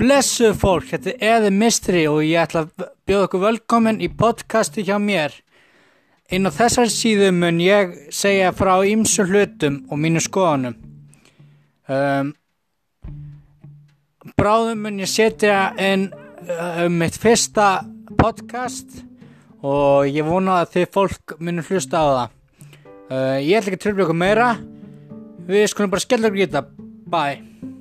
Blessuð fólk, þetta er Eði Mistri og ég ætla að bjóða okkur velkomin í podcasti hjá mér. Inn á þessari síðu mun ég segja frá ýmsu hlutum og mínu skoðunum. Um, bráðum mun ég setja inn uh, um mitt fyrsta podcast og ég vona að þið fólk munum hlusta á það. Uh, ég ætla ekki að tröfla ykkur meira. Við skulum bara skella ykkur í þetta. Bye.